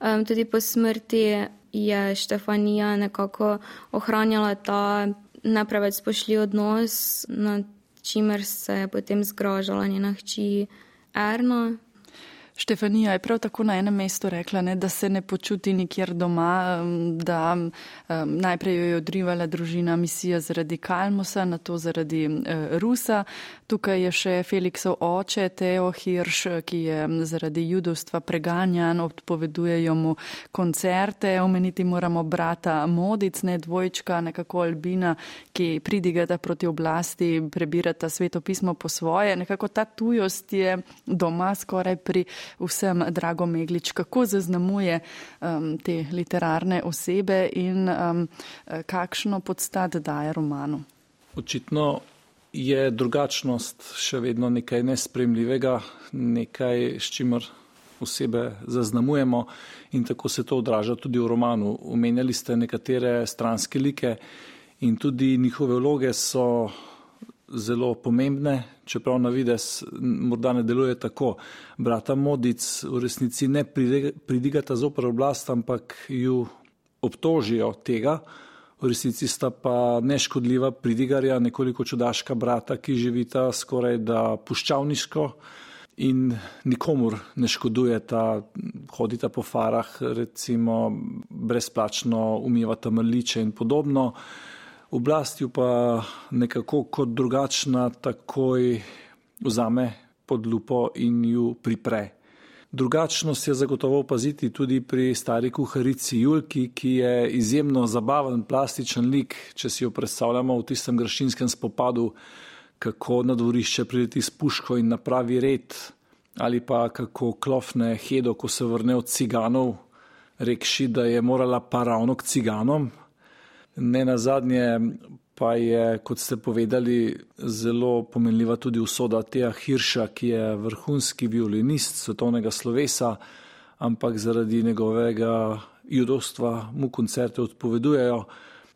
Um, tudi po smrti je Štefanija nekako ohranjala ta ne preveč spoštljiv odnos, nad čimer se je potem zgrožala njena hči Erna. Štefanija je prav tako na enem mestu rekla, ne, da se ne počuti nikjer doma, da um, najprej jo je odrivala družina misija zaradi Kalmusa, na to zaradi uh, Rusa. Tukaj je še Feliksov oče, Teo Hirš, ki je zaradi judovstva preganjan, odpovedujejo mu koncerte. Omeniti moramo brata Modic, ne dvojčka, nekako Albina, ki pridigata proti oblasti, prebirata svetopismo po svoje. Nekako ta tujost je doma skoraj pri vsem Drago Meglič, kako zaznamuje um, te literarne osebe in um, kakšno podstat daje romanu. Očitno je drugačnost še vedno nekaj nespremljivega, nekaj, s čimer osebe zaznamujemo in tako se to odraža tudi v romanu. Omenjali ste nekatere stranske like in tudi njihove vloge so zelo pomembne, čeprav na vides morda ne deluje tako. Brata Modic v resnici ne pridigata zopr oblast, ampak ju obtožijo tega. V resnici sta pa neškodljiva pridigarja, nekoliko čudaška brata, ki živita skoraj da puščavniško in nikomur ne škodujeta, hodita po farah, recimo brezplačno umivata mrliče in podobno oblast jo pa nekako kot drugačna takoj vzame pod lupo in ju pripre. Drugačnost je zagotovo opaziti tudi pri stari kuharici Julki, ki je izjemno zabaven, plastičen lik, če si jo predstavljamo v tistem grašinskem spopadu, kako na dvorišče prideti s puško in napravi red, ali pa kako klofne hedo, ko se vrne od ciganov, rekši, da je morala pa ravno k ciganom, Ne na zadnje pa je, kot ste povedali, zelo pomenljiva tudi usoda Teja Hirša, ki je vrhunski violinist svetovnega slovesa, ampak zaradi njegovega judovstva mu koncerte odpovedujejo.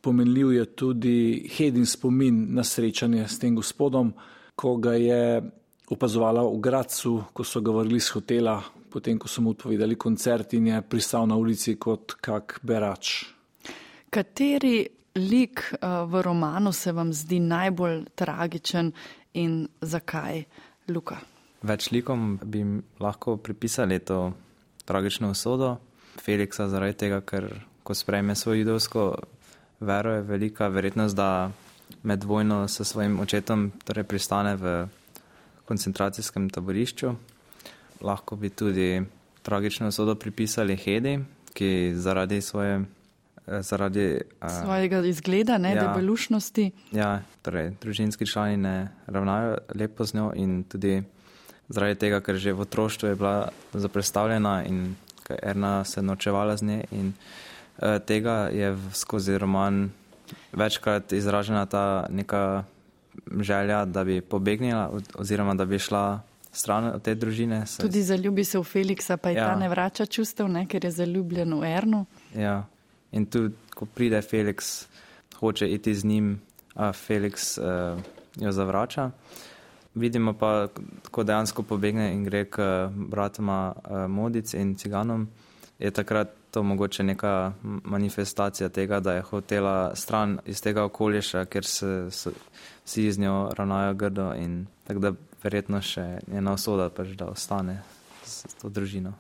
Pomenljiv je tudi Hedin spomin na srečanje s tem gospodom, ko ga je opazovala v Gracu, ko so ga vrgli z hotela, potem ko so mu odpovedali koncert in je pristal na ulici kot kak berač. Kateri lik uh, v romanu se vam zdi najbolj tragičen in zakaj, Luka? Več likom bi lahko pripisali to tragično usodo Feliksa, zaradi tega, ker ko sprejme svojo judovsko vero, je velika verjetnost, da med vojno s svojim očetom torej pristane v koncentracijskem taborišču. Lahko bi tudi tragično usodo pripisali Hedi, ki zaradi svoje zaradi uh, svojega izgleda, ne, ja, debelušnosti. Ja, torej, družinski člani ne ravnajo lepo z njo in tudi zaradi tega, ker že v otroštvu je bila zaprestavljena in ker Erna se nočevala z nje in uh, tega je skozi roman večkrat izražena ta neka želja, da bi pobegnila oziroma da bi šla stran od te družine. Tudi zaljubi se v Feliksa, pa je ja. ta ne vrača čustev, ne, ker je zaljubljen v Ernu. Ja. In tudi, ko pride Felix, hoče iti z njim, a Felix uh, jo zavrača. Vidimo pa, ko dejansko pobegne in gre k bratoma uh, Modic in Ciganom, je takrat to mogoče neka manifestacija tega, da je hotela stran iz tega okoliša, ker se vsi z njo ravnajo grdo in tako da verjetno še njena osoda pač, da ostane s, to družino.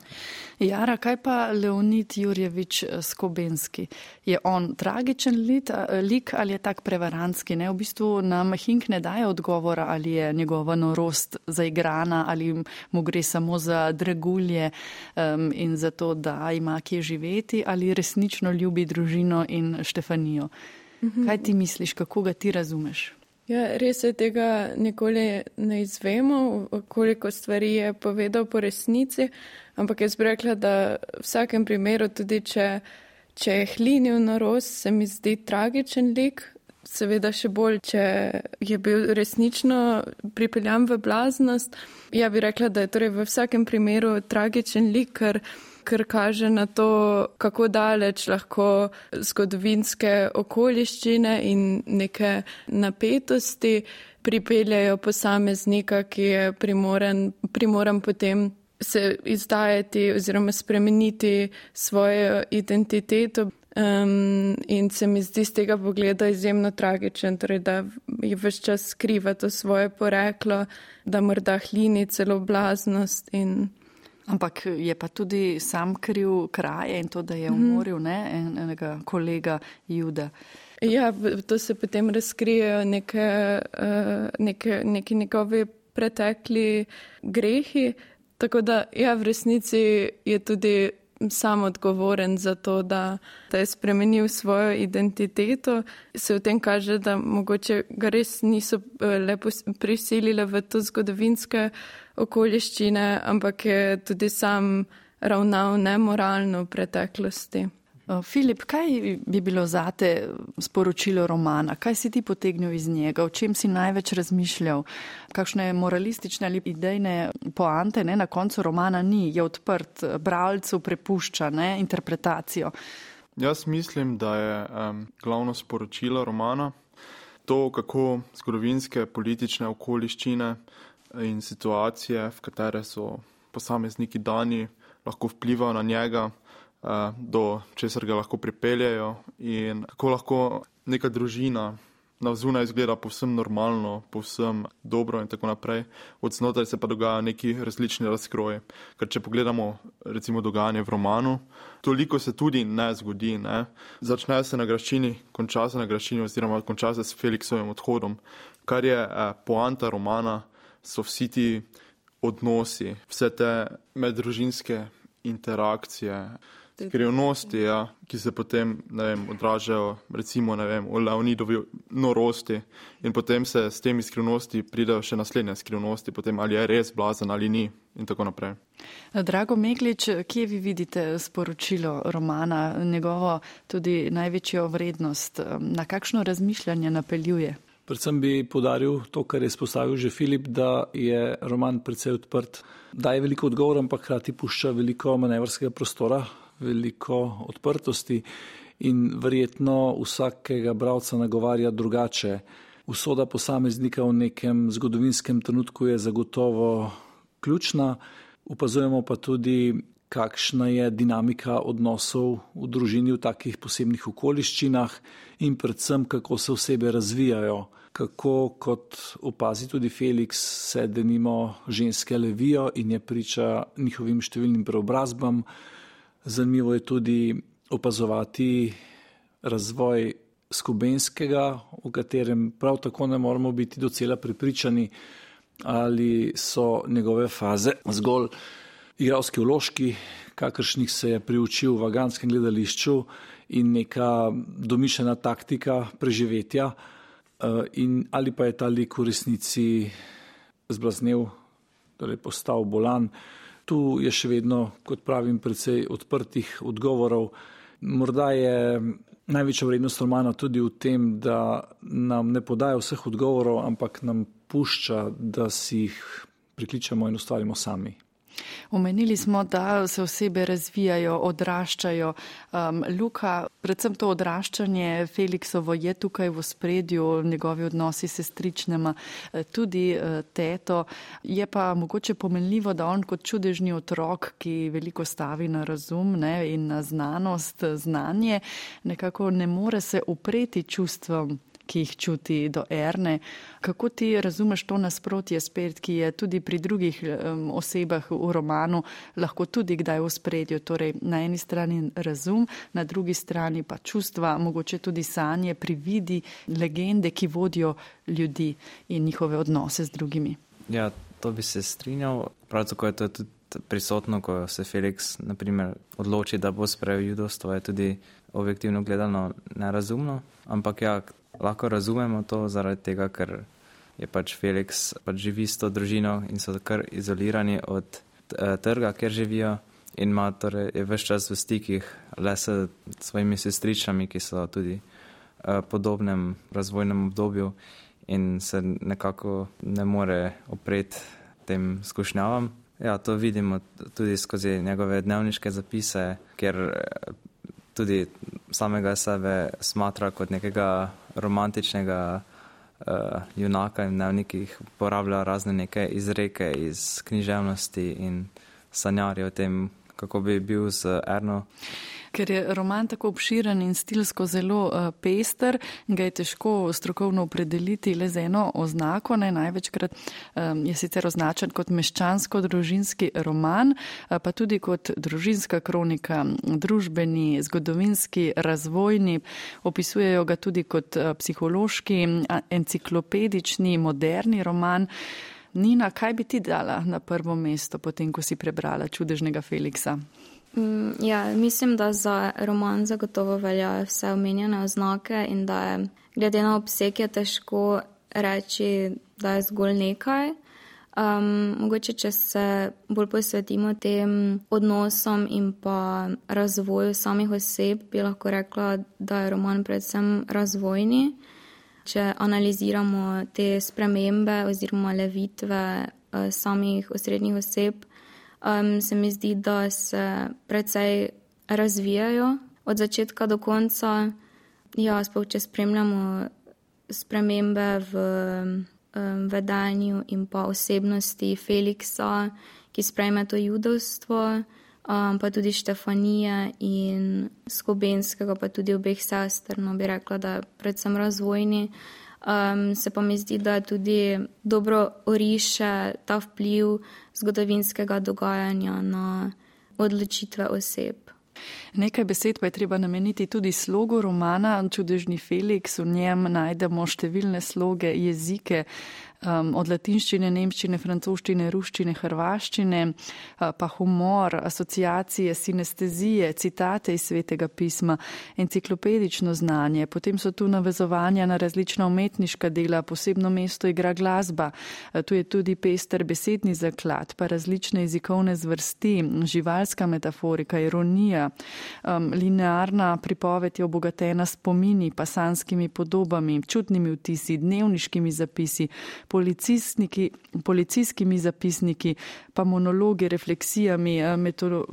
Jara, kaj pa Leonid Jurjevič eh, Skobenski? Je on tragičen lit, eh, lik ali je tak prevaranski? Ne? V bistvu nam Hink ne daje odgovora, ali je njegova norost zaigrana ali mu gre samo za dragulje um, in za to, da ima kje živeti ali resnično ljubi družino in Štefanijo. Mhm. Kaj ti misliš, kako ga ti razumeš? Ja, res je, tega nikoli ne izvemo, koliko stvari je povedal po resnici, ampak jaz bi rekla, da v vsakem primeru, tudi če, če je hlinil norost, se mi zdi tragičen lik. Seveda še bolj, če je bil resnično pripeljan v blaznost. Ja bi rekla, da je torej v vsakem primeru tragičen lik, ker ker kaže na to, kako daleč lahko zgodovinske okoliščine in neke napetosti pripeljajo posameznika, ki je primoren, primoren potem se izdajati oziroma spremeniti svojo identiteto. Um, in se mi zdi z tega pogleda izjemno tragičen, torej, da je vse čas skriva to svoje poreklo, da morda hlini celo blaznost in Ampak je pa tudi sam kriv kraje in to, da je mhm. umoril ne, enega kolega Juda. Ja, to se potem razkrijejo neke, uh, neke, neki njegovi pretekli grehi. Tako da ja, v resnici je tudi sam odgovoren za to, da, da je spremenil svojo identiteto. Se v tem kaže, da mogoče ga res niso eh, lepo prisilile v to zgodovinske okoliščine, ampak je tudi sam ravnal nemoralno v preteklosti. Filip, kaj bi bilo zate sporočilo romana? Kaj si ti potegnil iz njega? O čem si največ razmišljal? Kakšne moralistične ali idejne poante ne, na koncu romana ni, je odprt, bralcu prepušča ne, interpretacijo? Jaz mislim, da je um, glavno sporočilo romana to, kako zgodovinske politične okoliščine in situacije, v katere so posamezniki dani, lahko vplivajo na njega do česar ga lahko pripeljajo in kako lahko neka družina na vzunaj izgleda povsem normalno, povsem dobro in tako naprej, od znotraj se pa dogaja neki različni razkroj. Ker če pogledamo recimo dogajanje v romanu, toliko se tudi ne zgodi. Ne? Začne se na graščini, konča se na graščini oziroma konča se s Felixovim odhodom, kar je eh, poanta romana, so vsi ti odnosi, vse te meddružinske interakcije, skrivnosti, ja, ki se potem vem, odražajo, recimo vem, v Leonidovi norosti, in potem se s temi skrivnosti pridejo še naslednje skrivnosti, potem ali je res blazen ali ni. In tako naprej. Drago Meglič, kje vi vidite sporočilo romana, njegovo tudi največjo vrednost, na kakšno razmišljanje napeljuje? Predvsem bi podaril to, kar je spostavil že Filip, da je roman precej odprt, daje veliko odgovorov, ampak hkrati pušča veliko manevrskega prostora veliko odprtosti in verjetno vsakega bralca nagovarja drugače. Usoda posameznika v nekem zgodovinskem trenutku je zagotovo ključna, upazujemo pa tudi, kakšna je dinamika odnosov v družini v takih posebnih okoliščinah in predvsem, kako se osebe razvijajo, kako, kot opazi tudi Felix, se denimo ženske levijo in je priča njihovim številnim preobrazbam. Zanimivo je tudi opazovati razvoj skubenskega, o katerem prav tako ne moramo biti docela pripričani, ali so njegove faze zgolj igralski vložki, kakršnih se je priučil v vaganskem gledališču in neka domišljena taktika preživetja, in ali pa je ta lik v resnici zblaznel, torej postal bolan tu je še vedno, kot pravim, precej odprtih odgovorov. Morda je največja vrednost romana tudi v tem, da nam ne podaja vseh odgovorov, ampak nam pušča, da si jih prikličemo in ustvarimo sami. Omenili smo, da se osebe razvijajo, odraščajo. Um, Luka, predvsem to odraščanje Feliksovo je tukaj v spredju, njegovi odnosi se stričnema, eh, tudi uh, teto. Je pa mogoče pomenljivo, da on kot čudežni otrok, ki veliko stavi na razum ne, in na znanost, znanje, nekako ne more se upreti čustvom ki jih čuti do Erne. Kako ti razumeš to nasprotje spet, ki je tudi pri drugih um, osebah v romanu lahko tudi kdaj v spredju? Torej, na eni strani razum, na drugi strani pa čustva, mogoče tudi sanje, prividi, legende, ki vodijo ljudi in njihove odnose z drugimi. Ja, to bi se strinjal. Prav tako je to tudi prisotno, ko se Felix naprimer, odloči, da bo sprejel judovstvo, je tudi objektivno gledano nerazumno. Ampak ja, lahko razumemo to zaradi tega, ker je pač Felix pač živi s to družino in so kar izolirani od eh, trga, kjer živijo. In ima torej vse čas v stikih le s svojimi sestričami, ki so tudi uh, podobnem razvojnem obdobju in se nekako ne more opreti tem skušnjavam. Ja, to vidimo tudi skozi njegove dnevniške zapise, ker eh, tudi samega sebe smatra kot nekega romantičnega uh, junaka in dnevnikih uporablja razne neke izreke iz književnosti in sanjarja o tem, kako bi bil z Erno. Ker je roman tako obširen in stilsko zelo uh, pester, ga je težko strokovno opredeliti le z eno oznako. Ne? Največkrat um, je sicer označen kot meščansko-družinski roman, uh, pa tudi kot družinska kronika, družbeni, zgodovinski, razvojni. Opisujejo ga tudi kot uh, psihološki, enciklopedični, moderni roman. Nina, kaj bi ti dala na prvo mesto, potem ko si prebrala čudežnega Feliksa? Mm, ja, mislim, da za roman zagotovo veljajo vse omenjene oznake in da je glede na obseg je težko reči, da je zgolj nekaj. Um, mogoče, če se bolj posvetimo tem odnosom in pa razvoju samih oseb, bi lahko rekla, da je roman predvsem razvojni. Če analiziramo te spremembe oziroma levitve uh, samih osrednjih oseb, um, se mi zdi, da se precej razvijajo od začetka do konca. Ja, sploh če spremljamo spremembe v um, vedenju in pa osebnosti Feliksa, ki sprejme to judovstvo, um, pa tudi Štefanije in Skobenskega, pa tudi obeh sester, no bi rekla, da predvsem razvojni. Um, se pa mi zdi, da tudi dobro oriše ta vpliv zgodovinskega dogajanja na odločitve oseb. Nekaj besed pa je treba nameniti tudi slogu romana Čudežni Felix. V njem najdemo številne sloge, jezike, um, od latinščine, nemščine, francoščine, ruščine, hrvaščine, uh, pa humor, asociacije, sinestezije, citate iz svetega pisma, enciklopedično znanje. Potem so tu navezovanja na različna umetniška dela, posebno mesto igra glasba. Uh, tu je tudi pester besedni zaklad, pa različne jezikovne zvrsti, živalska metaforika, ironija, um, linearna pripoved je obogatena spomini, pasanskimi podobami, čutnimi vtisi, dnevniškimi zapisi, policijskimi zapisniki, pa monologi, refleksijami, eh,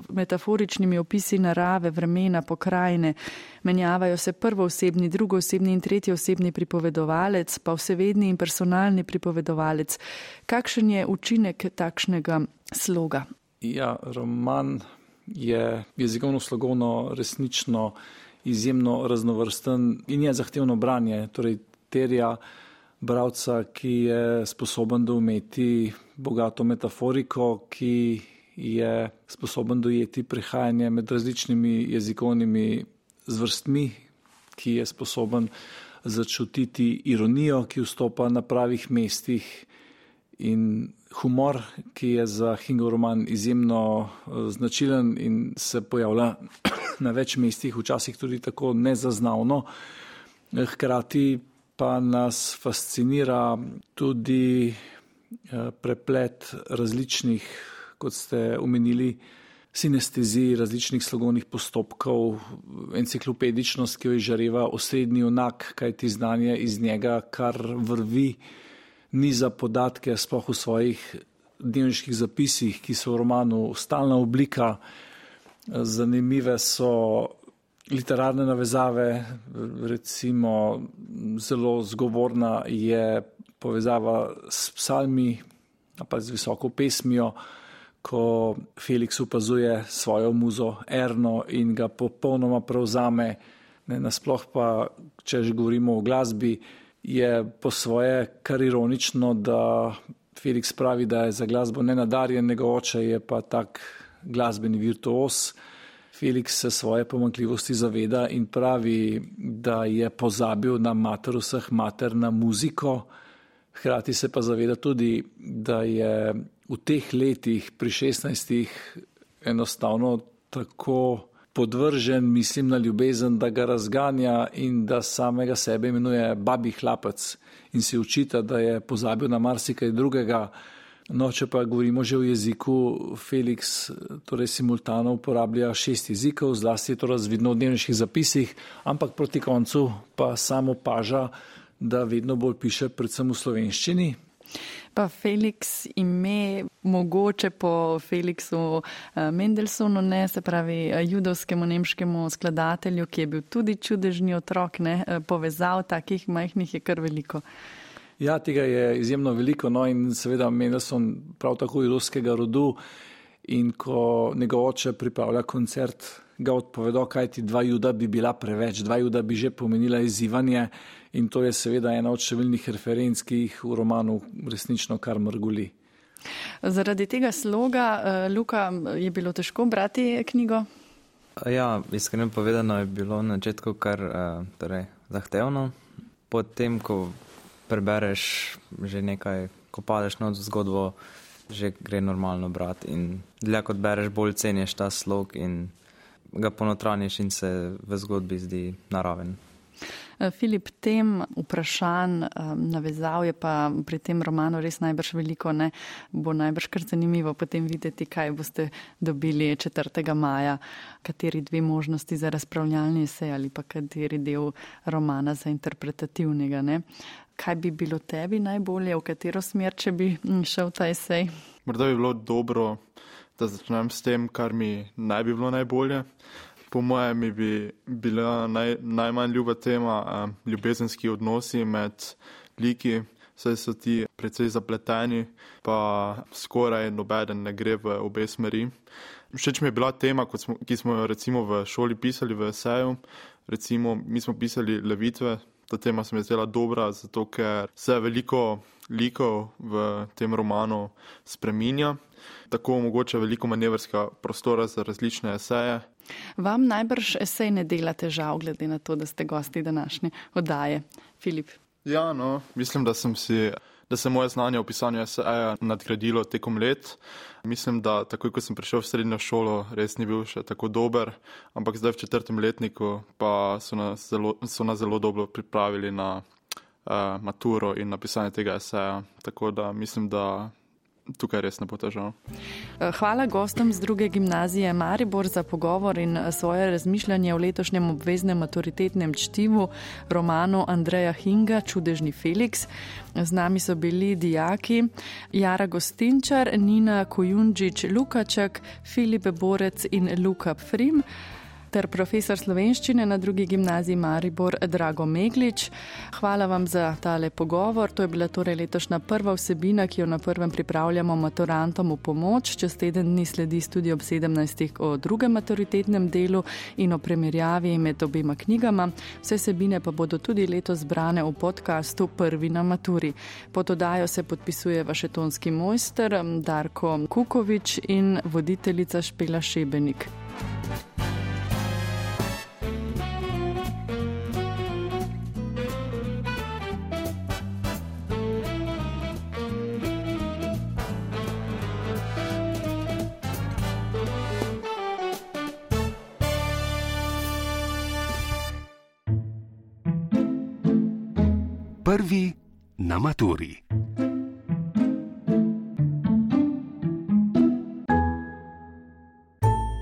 metaforičnimi opisi narave, vremena, pokrajine. Menjavajo se prvoosebni, drugoosebni in tretjeosebni pripovedovalec, pa vsevedni in personalni pripovedovalec. Kakšen je učinek takšnega sloga? Ja, roman je jezikovno slogovno resnično izjemno raznovrsten in je zahtevno branje, torej terja bralca, ki je sposoben doumeti bogato metaforiko, ki je sposoben dojeti prehajanje med različnimi jezikovnimi zvrstmi, ki je sposoben začutiti ironijo, ki vstopa na pravih mestih in humor, ki je za Hingo roman izjemno eh, značilen in se pojavlja na več mestih, včasih tudi tako nezaznavno. Hkrati pa nas fascinira tudi eh, preplet različnih, kot ste omenili, sinestezij, različnih slogovnih postopkov, enciklopedičnost, ki jo izžareva osrednji onak, kaj ti znanje iz njega, kar vrvi niza podatke, sploh v svojih dnevniških zapisih, ki so v romanu stalna oblika. Zanimive so literarne navezave, recimo zelo zgovorna je povezava s psalmi, pa z visoko pesmijo, ko Felix opazuje svojo muzo Erno in ga popolnoma prevzame. Ne, nasploh pa, če že govorimo o glasbi, je po svoje kar ironično, da Felix pravi, da je za glasbo nenadarjen, njegov oče je pa tak glasbeni virtuos. Felix se svoje pomankljivosti zaveda in pravi, da je pozabil na mater vseh mater, na muziko. Hkrati se pa zaveda tudi, da je v teh letih, pri 16, enostavno tako podvržen, mislim na ljubezen, da ga razganja in da samega sebe imenuje babi hlapec in se učita, da je pozabil na marsikaj drugega. No, če pa govorimo že o jeziku, Felix torej simultano uporablja šest jezikov, zlasti je to razvidno v dnevniških zapisih, ampak proti koncu pa samo paža, da vedno bolj piše predvsem v slovenščini. Pa Felix ime, mogoče po Felixu eh, Mendelsonu, ne, se pravi eh, judovskemu nemškemu skladatelju, ki je bil tudi čudežni otrok, ne, eh, povezav takih majhnih je kar veliko. Ja, tega je izjemno veliko, no in seveda Mendelson prav tako judovskega rodu in ko njegov oče pripravlja koncert, ga odpovedo, kaj ti dva juda bi bila preveč, dva juda bi že pomenila izzivanje in to je seveda ena od številnih referenc, ki jih v romanu resnično kar mrguli. Zaradi tega sloga, eh, Luka, je bilo težko brati knjigo? Ja, iskreno povedano je bilo na začetku kar eh, torej, zahtevno. Potem, ko prebereš že nekaj, ko padeš na zgodbo, že gre normalno brati. In dlje kot bereš, bolj ceniš ta slog in ga ponotraniš in se v zgodbi zdi naraven. Eh, Filip, tem vprašanj eh, navezal je pa pri tem romanu res najbrž veliko, ne? bo najbrž kar zanimivo potem videti, kaj boste dobili 4. maja, kateri dve možnosti za razpravljalni esej ali pa kateri del romana za interpretativnega. Ne? Kaj bi bilo tebi najbolje, v katero smer, če bi mm, šel ta esej? Morda bi bilo dobro, da začnem s tem, kar mi naj bi bilo najbolje po mojem, bi bila naj, najmanj ljuba tema uh, ljubezenski odnosi med liki, saj so ti precej zapleteni, pa skoraj nobeden ne gre v obe smeri. Všeč mi je bila tema, smo, ki smo jo recimo v šoli pisali v eseju. Recimo, mi smo pisali levitve, ta tema se mi je zdela dobra, zato ker se veliko likov v tem romanu spreminja, tako omogoča veliko manevrskega prostora za različne eseje. Vam najbrž esej ne dela težav, glede na to, da ste gosti današnje oddaje. Filip. Ja, no, mislim, da sem si. Da se moje znanje o pisanju eseja nadgradilo tekom let. Mislim, da takoj, ko sem prišel v srednjo šolo, res ni bil še tako dober, ampak zdaj v četrtem letniku pa so nas zelo, so nas zelo dobro pripravili na uh, maturo in na pisanje tega eseja. Tako da mislim, da tukaj res ne bo težav. Eh, hvala gostom z druge gimnazije Maribor za pogovor in eh, svoje razmišljanje o letošnjem obveznem maturitetnem čtivu romanu Andreja Hinga Čudežni Felix. Z nami so bili dijaki Jara Gostinčar, Nina Kojundžič Lukaček, Filip Borec in Luka Frim ter profesor slovenščine na drugi gimnaziji Maribor Drago Meglič. Hvala vam za tale pogovor. To je bila torej letošnja prva vsebina, ki jo na prvem pripravljamo maturantom v pomoč. Čez teden dni sledi tudi ob 17. o drugem maturitetnem delu in o primerjavi med obima knjigama. Vse vsebine pa bodo tudi letos zbrane v podkastu Prvi na maturi. Pod odajo se podpisuje vašetonski mojster Darko Kukovič in voditeljica Špela Šebenik. Prvi na maturi.